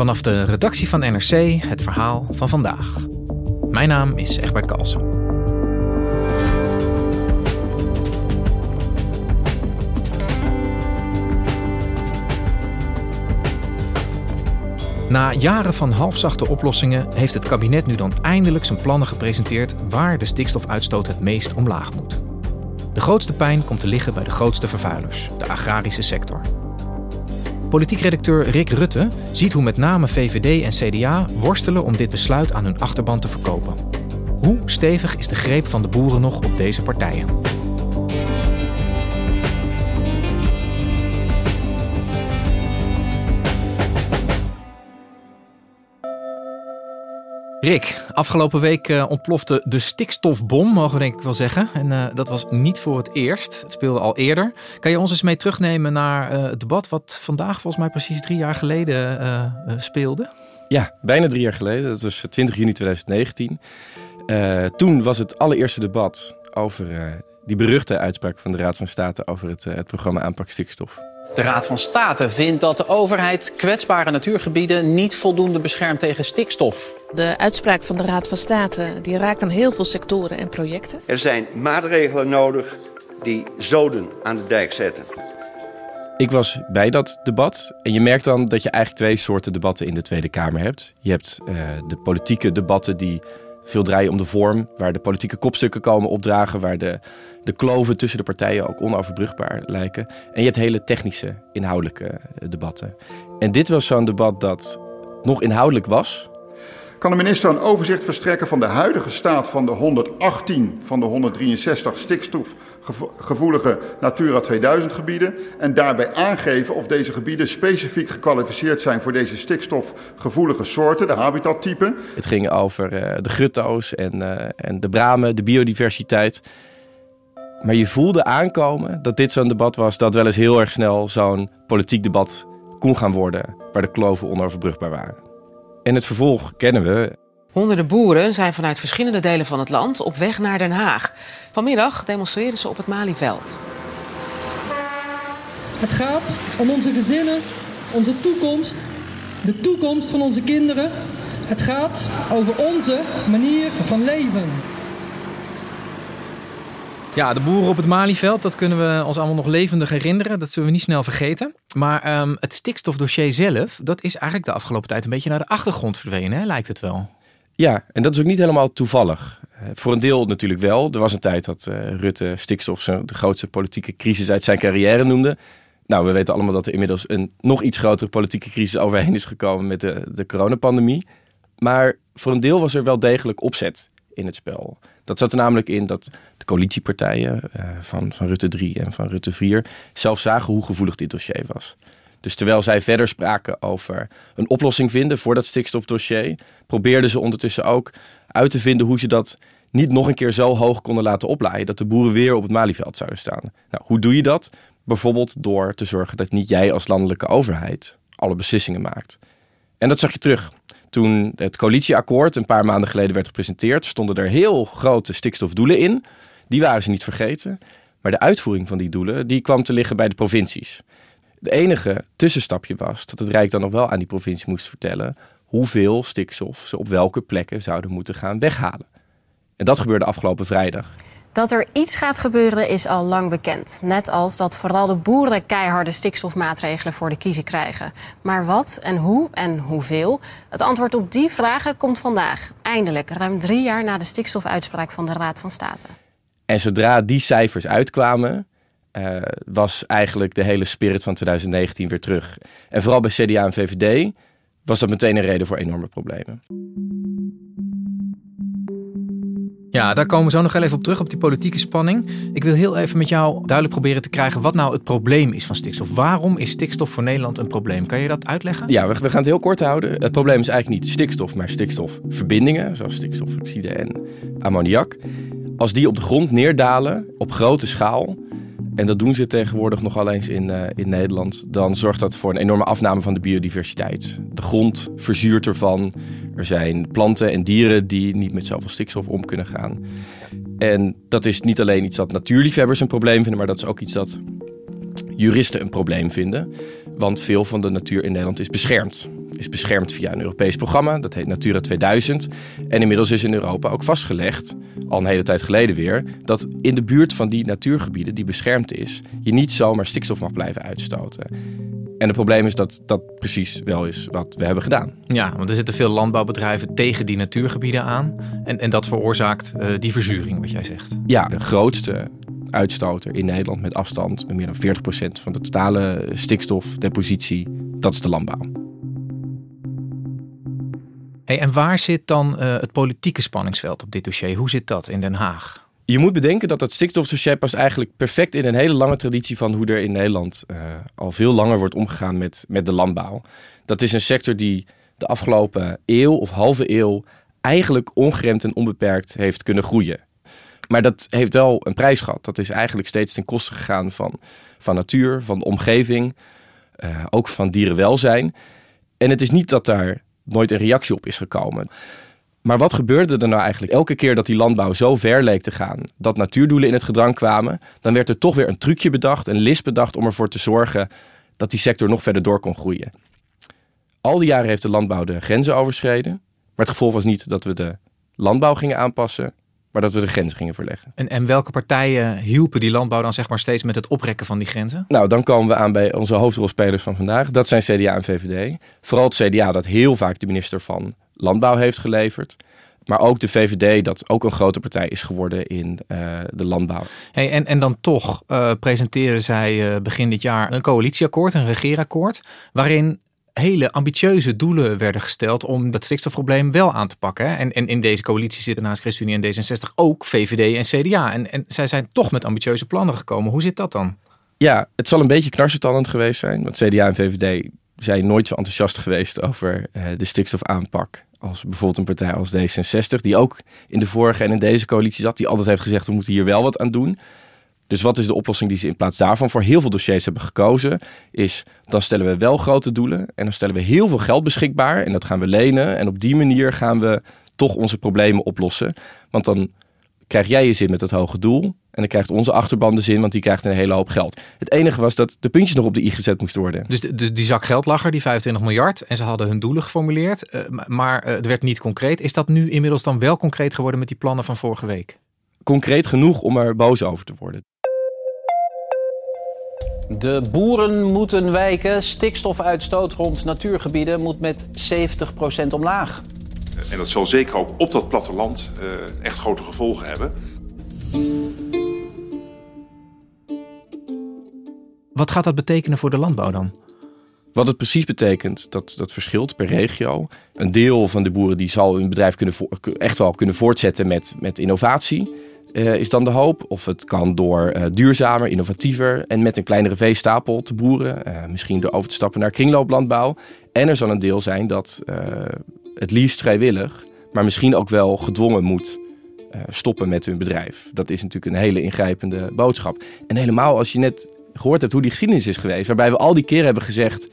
Vanaf de redactie van NRC het verhaal van vandaag. Mijn naam is Egbert Kalsen. Na jaren van halfzachte oplossingen heeft het kabinet nu dan eindelijk zijn plannen gepresenteerd waar de stikstofuitstoot het meest omlaag moet. De grootste pijn komt te liggen bij de grootste vervuilers, de agrarische sector. Politiek redacteur Rick Rutte ziet hoe met name VVD en CDA worstelen om dit besluit aan hun achterban te verkopen. Hoe stevig is de greep van de boeren nog op deze partijen? Rick, afgelopen week uh, ontplofte de stikstofbom, mogen we denk ik wel zeggen. En uh, dat was niet voor het eerst. Het speelde al eerder. Kan je ons eens mee terugnemen naar uh, het debat wat vandaag volgens mij precies drie jaar geleden speelde? Ja, bijna drie jaar geleden. Dat was 20 juni 2019. toen was het allereerste debat over die beruchte uitspraak van de Raad van State over het, het programma aanpak stikstof. De Raad van State vindt dat de overheid kwetsbare natuurgebieden niet voldoende beschermt tegen stikstof. De uitspraak van de Raad van State die raakt aan heel veel sectoren en projecten. Er zijn maatregelen nodig die zoden aan de dijk zetten. Ik was bij dat debat en je merkt dan dat je eigenlijk twee soorten debatten in de Tweede Kamer hebt. Je hebt uh, de politieke debatten die veel draaien om de vorm, waar de politieke kopstukken komen opdragen, waar de, de kloven tussen de partijen ook onoverbrugbaar lijken. En je hebt hele technische, inhoudelijke eh, debatten. En dit was zo'n debat dat nog inhoudelijk was, kan de minister een overzicht verstrekken van de huidige staat van de 118 van de 163 stikstofgevoelige Natura 2000 gebieden en daarbij aangeven of deze gebieden specifiek gekwalificeerd zijn voor deze stikstofgevoelige soorten, de habitattypen. Het ging over uh, de grutto's en, uh, en de bramen, de biodiversiteit. Maar je voelde aankomen dat dit zo'n debat was dat wel eens heel erg snel zo'n politiek debat kon gaan worden, waar de kloven onoverbrugbaar waren. En het vervolg kennen we. Honderden boeren zijn vanuit verschillende delen van het land op weg naar Den Haag. Vanmiddag demonstreren ze op het Malieveld. Het gaat om onze gezinnen, onze toekomst, de toekomst van onze kinderen. Het gaat over onze manier van leven. Ja, de boeren op het Malieveld, dat kunnen we ons allemaal nog levendig herinneren. Dat zullen we niet snel vergeten. Maar um, het stikstofdossier zelf, dat is eigenlijk de afgelopen tijd een beetje naar de achtergrond verdwenen, lijkt het wel. Ja, en dat is ook niet helemaal toevallig. Uh, voor een deel natuurlijk wel. Er was een tijd dat uh, Rutte stikstof de grootste politieke crisis uit zijn carrière noemde. Nou, we weten allemaal dat er inmiddels een nog iets grotere politieke crisis overheen is gekomen met de coronapandemie. Maar voor een deel was er wel degelijk opzet in het spel. Dat zat er namelijk in dat de coalitiepartijen uh, van, van Rutte 3 en van Rutte 4 zelf zagen hoe gevoelig dit dossier was. Dus terwijl zij verder spraken over een oplossing vinden voor dat stikstofdossier, probeerden ze ondertussen ook uit te vinden hoe ze dat niet nog een keer zo hoog konden laten oplaaien dat de boeren weer op het Malieveld zouden staan. Nou, hoe doe je dat? Bijvoorbeeld door te zorgen dat niet jij als landelijke overheid alle beslissingen maakt. En dat zag je terug. Toen het coalitieakkoord een paar maanden geleden werd gepresenteerd, stonden er heel grote stikstofdoelen in. Die waren ze niet vergeten. Maar de uitvoering van die doelen die kwam te liggen bij de provincies. Het enige tussenstapje was dat het Rijk dan nog wel aan die provincie moest vertellen hoeveel stikstof ze op welke plekken zouden moeten gaan weghalen. En dat gebeurde afgelopen vrijdag. Dat er iets gaat gebeuren is al lang bekend. Net als dat vooral de boeren keiharde stikstofmaatregelen voor de kiezen krijgen. Maar wat en hoe en hoeveel? Het antwoord op die vragen komt vandaag. Eindelijk, ruim drie jaar na de stikstofuitspraak van de Raad van State. En zodra die cijfers uitkwamen, uh, was eigenlijk de hele spirit van 2019 weer terug. En vooral bij CDA en VVD was dat meteen een reden voor enorme problemen. Ja, daar komen we zo nog even op terug, op die politieke spanning. Ik wil heel even met jou duidelijk proberen te krijgen wat nou het probleem is van stikstof. Waarom is stikstof voor Nederland een probleem? Kan je dat uitleggen? Ja, we, gaan het heel kort houden. Het probleem is eigenlijk niet stikstof, maar stikstofverbindingen, zoals stikstofoxide en ammoniak. Als die op de grond neerdalen op grote schaal, en dat doen ze tegenwoordig nogal eens in, uh, in Nederland, dan zorgt dat voor een enorme afname van de biodiversiteit. De grond verzuurt ervan. Er zijn planten en dieren die niet met zoveel stikstof om kunnen gaan. En dat is niet alleen iets dat natuurliefhebbers een probleem vinden, maar dat is ook iets dat juristen een probleem vinden. Want veel van de natuur in Nederland is beschermd. Is beschermd via een Europees programma, dat heet Natura 2000. En inmiddels is in Europa ook vastgelegd, al een hele tijd geleden weer, dat in de buurt van die natuurgebieden die beschermd is, je niet zomaar stikstof mag blijven uitstoten. En het probleem is dat dat precies wel is wat we hebben gedaan. Ja, want er zitten veel landbouwbedrijven tegen die natuurgebieden aan. En, en dat veroorzaakt uh, die verzuring, wat jij zegt. Ja, de grootste uitstoter in Nederland met afstand, met meer dan 40% van de totale stikstofdepositie, dat is de landbouw. Hey, en waar zit dan uh, het politieke spanningsveld op dit dossier? Hoe zit dat in Den Haag? Je moet bedenken dat het stikstofdossier past eigenlijk perfect in een hele lange traditie van hoe er in Nederland uh, al veel langer wordt omgegaan met, met de landbouw. Dat is een sector die de afgelopen eeuw of halve eeuw eigenlijk ongeremd en onbeperkt heeft kunnen groeien. Maar dat heeft wel een prijs gehad. Dat is eigenlijk steeds ten koste gegaan van, van natuur, van de omgeving, uh, ook van dierenwelzijn. En het is niet dat daar nooit een reactie op is gekomen. Maar wat gebeurde er nou eigenlijk? Elke keer dat die landbouw zo ver leek te gaan dat natuurdoelen in het gedrang kwamen, dan werd er toch weer een trucje bedacht, een list bedacht om ervoor te zorgen dat die sector nog verder door kon groeien. Al die jaren heeft de landbouw de grenzen overschreden. Maar het gevolg was niet dat we de landbouw gingen aanpassen, maar dat we de grenzen gingen verleggen. En, en welke partijen hielpen die landbouw dan zeg maar steeds met het oprekken van die grenzen? Nou, dan komen we aan bij onze hoofdrolspelers van vandaag. Dat zijn CDA en VVD. Vooral het CDA dat heel vaak de minister van Landbouw heeft geleverd. Maar ook de VVD, dat ook een grote partij is geworden in uh, de landbouw. Hey, en, en dan toch uh, presenteren zij uh, begin dit jaar een coalitieakkoord, een regeerakkoord. Waarin hele ambitieuze doelen werden gesteld om dat stikstofprobleem wel aan te pakken. En, en in deze coalitie zitten naast ChristenUnie en D66 ook VVD en CDA. En, en zij zijn toch met ambitieuze plannen gekomen. Hoe zit dat dan? Ja, het zal een beetje knarsetallend geweest zijn. Want CDA en VVD zijn nooit zo enthousiast geweest over uh, de stikstofaanpak. Als bijvoorbeeld een partij als D66, die ook in de vorige en in deze coalitie zat, die altijd heeft gezegd: we moeten hier wel wat aan doen. Dus wat is de oplossing die ze in plaats daarvan voor heel veel dossiers hebben gekozen? Is dan stellen we wel grote doelen en dan stellen we heel veel geld beschikbaar en dat gaan we lenen. En op die manier gaan we toch onze problemen oplossen. Want dan krijg jij je zin met het hoge doel en dan krijgt onze achterban de zin, want die krijgt een hele hoop geld. Het enige was dat de puntjes nog op de i gezet moesten worden. Dus de, die zak geld lag er, die 25 miljard, en ze hadden hun doelen geformuleerd, uh, maar uh, het werd niet concreet. Is dat nu inmiddels dan wel concreet geworden met die plannen van vorige week? Concreet genoeg om er boos over te worden. De boeren moeten wijken. Stikstofuitstoot rond natuurgebieden moet met 70% omlaag. En dat zal zeker ook op dat platteland uh, echt grote gevolgen hebben. Wat gaat dat betekenen voor de landbouw dan? Wat het precies betekent, dat, dat verschilt per regio. Een deel van de boeren die zal hun bedrijf kunnen echt wel kunnen voortzetten met, met innovatie. Uh, is dan de hoop. Of het kan door uh, duurzamer, innovatiever en met een kleinere veestapel te boeren. Uh, misschien door over te stappen naar kringlooplandbouw. En er zal een deel zijn dat het liefst vrijwillig, maar misschien ook wel gedwongen moet stoppen met hun bedrijf. Dat is natuurlijk een hele ingrijpende boodschap. En helemaal als je net gehoord hebt hoe die geschiedenis is geweest, waarbij we al die keren hebben gezegd.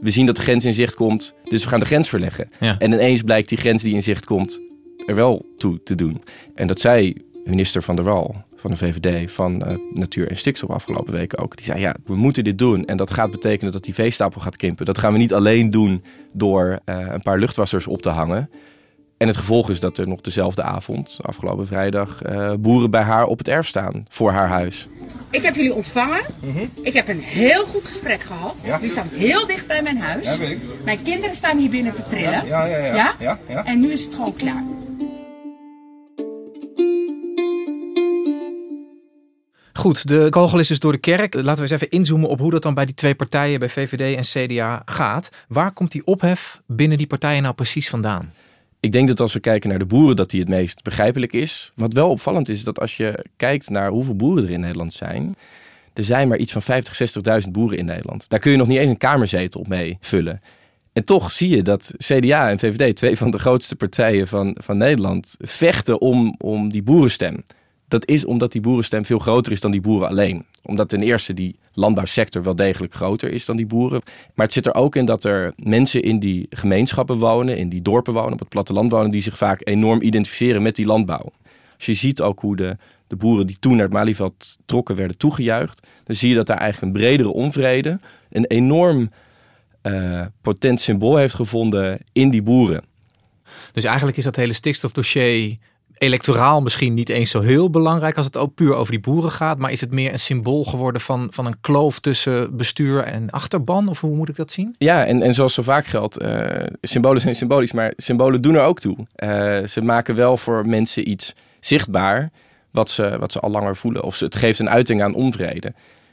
We zien dat de grens in zicht komt, dus we gaan de grens verleggen. Ja. En ineens blijkt die grens die in zicht komt er wel toe te doen. En dat zij minister Van der Wal van de VVD van uh, Natuur en Stikstof afgelopen weken ook. Die zei ja, we moeten dit doen. En dat gaat betekenen dat die veestapel gaat krimpen. Dat gaan we niet alleen doen door uh, een paar luchtwassers op te hangen. En het gevolg is dat er nog dezelfde avond, afgelopen vrijdag, uh, boeren bij haar op het erf staan voor haar huis. Ik heb jullie ontvangen. Ik heb een heel goed gesprek gehad. Ja. Jullie staan heel dicht bij mijn huis. Ja. Mijn kinderen staan hier binnen te trillen. Ja, ja, ja. ja? ja, ja. En nu is het gewoon klaar. Goed, de kogel is dus door de kerk. Laten we eens even inzoomen op hoe dat dan bij die twee partijen, bij VVD en CDA, gaat. Waar komt die ophef binnen die partijen nou precies vandaan? Ik denk dat als we kijken naar de boeren, dat die het meest begrijpelijk is. Wat wel opvallend is, dat als je kijkt naar hoeveel boeren er in Nederland zijn. Er zijn maar iets van 50, 60.000 boeren in Nederland. Daar kun je nog niet eens een kamerzetel mee vullen. En toch zie je dat CDA en VVD, twee van de grootste partijen van, van Nederland, vechten om, om die boerenstem. Dat is omdat die boerenstem veel groter is dan die boeren alleen. Omdat ten eerste die landbouwsector wel degelijk groter is dan die boeren. Maar het zit er ook in dat er mensen in die gemeenschappen wonen, in die dorpen wonen, op het platteland wonen, die zich vaak enorm identificeren met die landbouw. Als je ziet ook hoe de, de boeren die toen naar het Malieveld trokken werden toegejuicht, dan zie je dat daar eigenlijk een bredere onvrede, een enorm uh, potent symbool heeft gevonden in die boeren. Dus eigenlijk is dat hele stikstofdossier electoraal misschien niet eens zo heel belangrijk als het ook puur over die boeren gaat. Maar is het meer een symbool geworden van, van een kloof tussen bestuur en achterban? Of hoe moet ik dat zien? Ja, en, en zoals zo vaak geldt, uh, symbolen zijn symbolisch, maar symbolen doen er ook toe. Uh, ze maken wel voor mensen iets zichtbaar wat ze, wat ze al langer voelen. Of het geeft een uiting aan onvrede.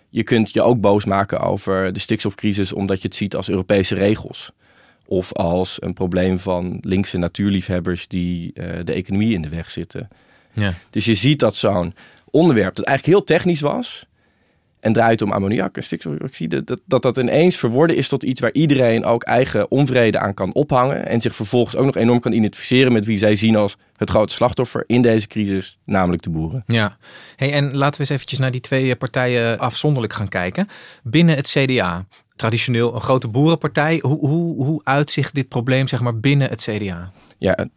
Je kunt je ook boos maken over de stikstofcrisis omdat je het ziet als Europese regels. Of als een probleem van linkse natuurliefhebbers die uh, de economie in de weg zitten. Ja. Dus je ziet dat zo'n onderwerp dat eigenlijk heel technisch was. En draait om ammoniak en stikstofoxide. Dat, dat dat ineens verworden is tot iets waar iedereen ook eigen onvrede aan kan ophangen. En zich vervolgens ook nog enorm kan identificeren met wie zij zien als het grote slachtoffer in deze crisis, namelijk de boeren. Ja, hey, en laten we eens eventjes naar die twee partijen afzonderlijk gaan kijken. Binnen het CDA, traditioneel een grote boerenpartij. Hoe, hoe, hoe uitzicht dit probleem zeg maar, binnen het CDA? Ja,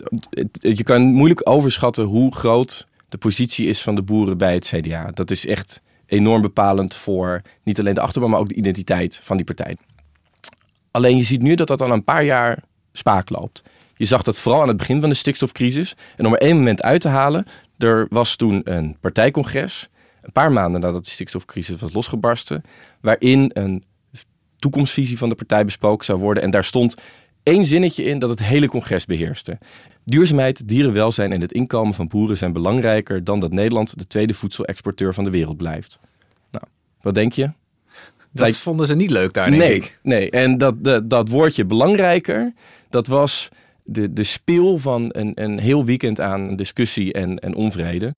je kan moeilijk overschatten hoe groot de positie is van de boeren bij het CDA. Dat is echt enorm bepalend voor niet alleen de achterban, maar ook de identiteit van die partij. Alleen je ziet nu dat dat al een paar jaar spaak loopt. Je zag dat vooral aan het begin van de stikstofcrisis. En om er één moment uit te halen, er was toen een partijcongres, een paar maanden nadat de stikstofcrisis was losgebarsten, waarin een toekomstvisie van de partij besproken zou worden. En daar stond één zinnetje in dat het hele congres beheerste. Duurzaamheid, dierenwelzijn en het inkomen van boeren zijn belangrijker dan dat Nederland de tweede voedselexporteur van de wereld blijft. Nou, wat denk je? Dat Lijkt... vonden ze niet leuk daar, denk nee, ik. Nee, en dat, de, dat woordje belangrijker, dat was de, de speel van een, een heel weekend aan discussie en, en onvrede.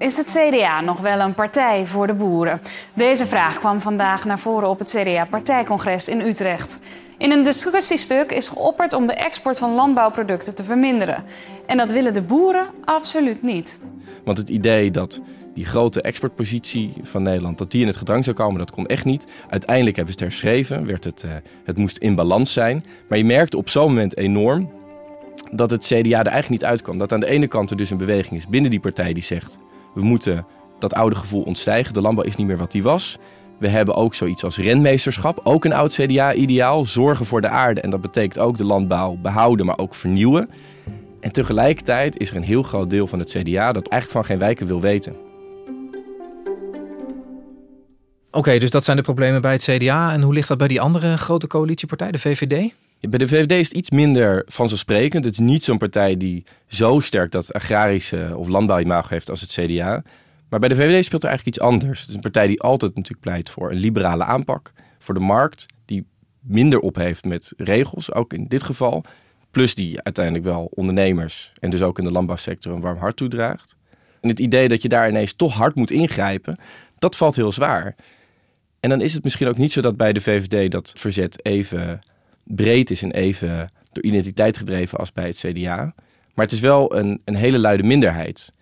Is het CDA nog wel een partij voor de boeren? Deze vraag kwam vandaag naar voren op het CDA-partijcongres in Utrecht. In een discussiestuk is geopperd om de export van landbouwproducten te verminderen. En dat willen de boeren absoluut niet. Want het idee dat die grote exportpositie van Nederland, dat die in het gedrang zou komen, dat kon echt niet. Uiteindelijk hebben ze het herschreven, werd het, uh, het moest in balans zijn. Maar je merkte op zo'n moment enorm dat het CDA er eigenlijk niet uitkwam. Dat aan de ene kant er dus een beweging is binnen die partij die zegt we moeten dat oude gevoel ontstijgen. De landbouw is niet meer wat die was. We hebben ook zoiets als renmeesterschap, ook een oud CDA-ideaal. Zorgen voor de aarde en dat betekent ook de landbouw behouden, maar ook vernieuwen. En tegelijkertijd is er een heel groot deel van het CDA dat eigenlijk van geen wijken wil weten. Oké, dus dat zijn de problemen bij het CDA. En hoe ligt dat bij die andere grote coalitiepartij, de VVD? Bij de VVD is het iets minder vanzelfsprekend. Het is niet zo'n partij die zo sterk dat agrarische of landbouwimago heeft als het CDA. Maar bij de VVD speelt er eigenlijk iets anders. Het is een partij die altijd natuurlijk pleit voor een liberale aanpak. Voor de markt, die minder op heeft met regels, ook in dit geval. Plus die uiteindelijk wel ondernemers en dus ook in de landbouwsector een warm hart toedraagt. En het idee dat je daar ineens toch hard moet ingrijpen, dat valt heel zwaar. En dan is het misschien ook niet zo dat bij de VVD dat verzet even breed is en even door identiteit gedreven als bij het CDA. Maar het is wel een, een hele luide minderheid.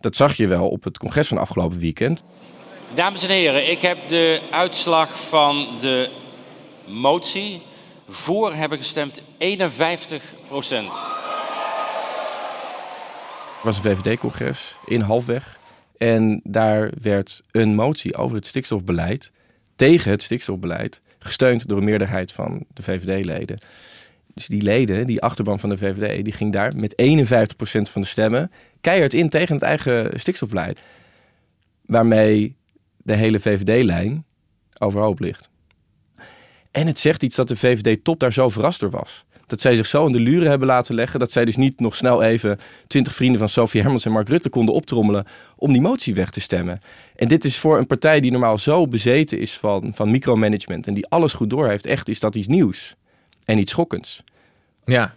Dat zag je wel op het congres van afgelopen weekend. Dames en heren, ik heb de uitslag van de motie. Voor hebben gestemd 51 procent. Het was een VVD-congres in Halfweg. En daar werd een motie over het stikstofbeleid tegen het stikstofbeleid gesteund door een meerderheid van de VVD-leden. dus die leden, die achterban van de VVD, die ging daar met 51% van de stemmen keihard in tegen het eigen stikstofbeleid. Waarmee de hele VVD-lijn overhoop ligt. En het zegt iets dat de VVD-top daar zo verrast door was. Dat zij zich zo in de luren hebben laten leggen. Dat zij dus niet nog snel even twintig vrienden van Sophie Hermans en Mark Rutte konden optrommelen om die motie weg te stemmen. En dit is voor een partij die normaal zo bezeten is van, van micromanagement en die alles goed doorheeft, echt is dat iets nieuws en iets schokkends. Ja.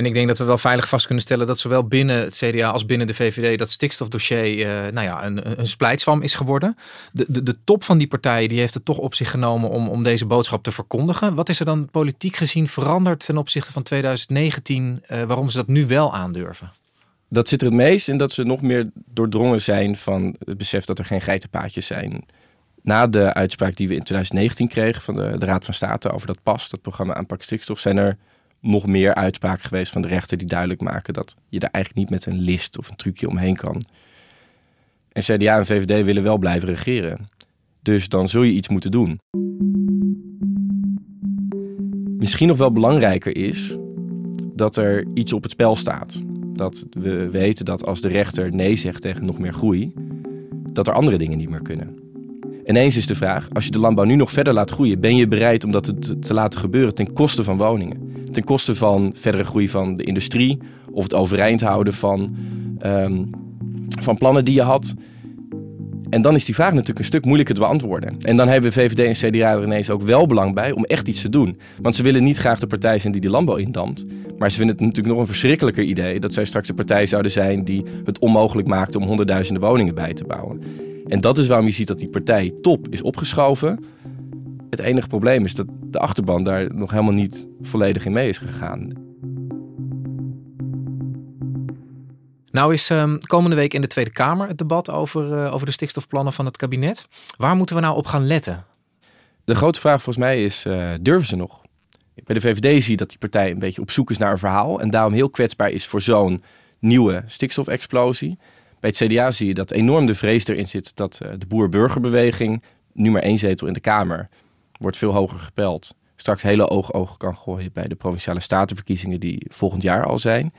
En ik denk dat we wel veilig vast kunnen stellen dat zowel binnen het CDA als binnen de VVD dat stikstofdossier uh, nou ja, een, een splijtswam is geworden. De, de, de top van die partij die heeft het toch op zich genomen om, om deze boodschap te verkondigen. Wat is er dan politiek gezien veranderd ten opzichte van 2019 uh, waarom ze dat nu wel aandurven? Dat zit er het meest in dat ze nog meer doordrongen zijn van het besef dat er geen geitenpaadjes zijn. Na de uitspraak die we in 2019 kregen van de, de Raad van State over dat PAS, dat programma aanpak stikstof, zijn er nog meer uitspraken geweest van de rechter die duidelijk maken dat je er eigenlijk niet met een list of een trucje omheen kan. En CDA en VVD willen wel blijven regeren. Dus dan zul je iets moeten doen. Misschien nog wel belangrijker is dat er iets op het spel staat. Dat we weten dat als de rechter nee zegt tegen nog meer groei, dat er andere dingen niet meer kunnen. Ineens is de vraag, als je de landbouw nu nog verder laat groeien, ben je bereid om dat te laten gebeuren ten koste van woningen? Ten koste van verdere groei van de industrie of het overeind houden van, ehm, van plannen die je had. En dan is die vraag natuurlijk een stuk moeilijker te beantwoorden. En dan hebben VVD en CDA er ineens ook wel belang bij om echt iets te doen. Want ze willen niet graag de partij zijn die de landbouw indampt. Maar ze vinden het natuurlijk nog een verschrikkelijker idee dat zij straks de partij zouden zijn die het onmogelijk maakt om honderdduizenden woningen bij te bouwen. En dat is waarom je ziet dat die partij top is opgeschoven. Het enige probleem is dat de achterban daar nog helemaal niet volledig in mee is gegaan. Nou is um, komende week in de Tweede Kamer het debat over, uh, over de stikstofplannen van het kabinet. Waar moeten we nou op gaan letten? De grote vraag volgens mij is, uh, durven ze nog? Bij de VVD zie je dat die partij een beetje op zoek is naar een verhaal... en daarom heel kwetsbaar is voor zo'n nieuwe stikstofexplosie. Bij het CDA zie je dat enorm de vrees erin zit... dat uh, de boer-burgerbeweging nu maar één zetel in de Kamer wordt veel hoger gepeld. Straks hele oog oog kan gooien bij de provinciale statenverkiezingen die volgend jaar al zijn.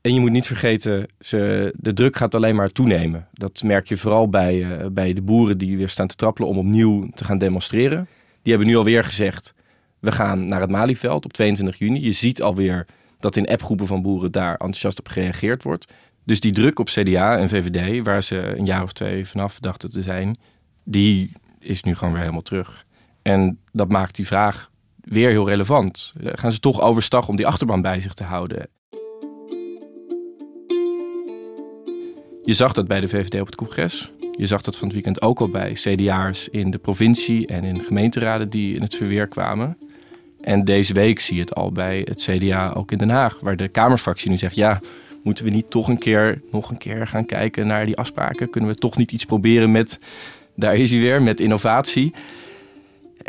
En je moet niet vergeten, ze, de druk gaat alleen maar toenemen. Dat merk je vooral bij, uh, bij de boeren die weer staan te trappelen om opnieuw te gaan demonstreren. Die hebben nu alweer gezegd, we gaan naar het Malieveld op 22 juni. Je ziet alweer dat in appgroepen van boeren daar enthousiast op gereageerd wordt. Dus die druk op CDA en VVD, waar ze een jaar of twee vanaf dachten te zijn, die is nu gewoon weer helemaal terug. En dat maakt die vraag weer heel relevant. Gaan ze toch overstag om die achterban bij zich te houden? Je zag dat bij de VVD op het congres. Je zag dat van het weekend ook al bij CDA'ers in de provincie en in gemeenteraden die in het verweer kwamen. En deze week zie je het al bij het CDA ook in Den Haag, waar de Kamerfractie nu zegt: ja, moeten we niet toch een keer, nog een keer gaan kijken naar die afspraken? Kunnen we toch niet iets proberen met, daar is hij weer, met innovatie?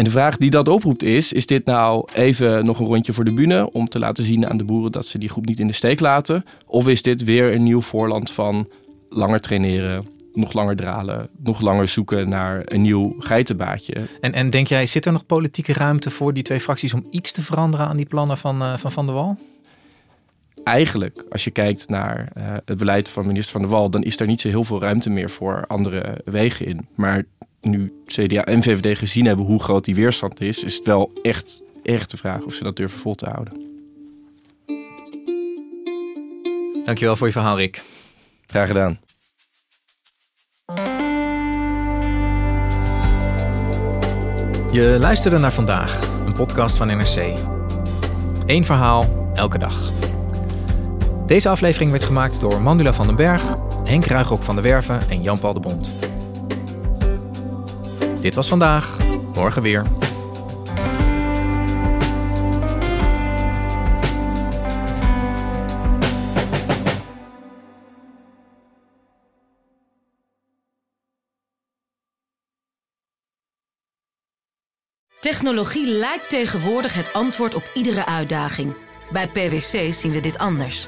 En de vraag die dat oproept is: is dit nou even nog een rondje voor de bühne om te laten zien aan de boeren dat ze die groep niet in de steek laten? Of is dit weer een nieuw voorland van langer traineren, nog langer dralen, nog langer zoeken naar een nieuw geitenbaadje? En, en denk jij, zit er nog politieke ruimte voor die twee fracties om iets te veranderen aan die plannen van uh, Van, van der Wal? Eigenlijk, als je kijkt naar uh, het beleid van minister Van der Wal, dan is er niet zo heel veel ruimte meer voor andere wegen in. Maar nu CDA en VVD gezien hebben hoe groot die weerstand is, is het wel echt, echt de vraag of ze dat durven vol te houden. Dankjewel voor je verhaal, Rick. Graag gedaan. Je luisterde naar vandaag, een podcast van NRC. Eén verhaal, elke dag. Deze aflevering werd gemaakt door Mandula van den Berg, Henk Ruigrok van der Werven en Jan-Paul de Bond. Dit was vandaag, morgen weer. Technologie lijkt tegenwoordig het antwoord op iedere uitdaging. Bij PwC zien we dit anders.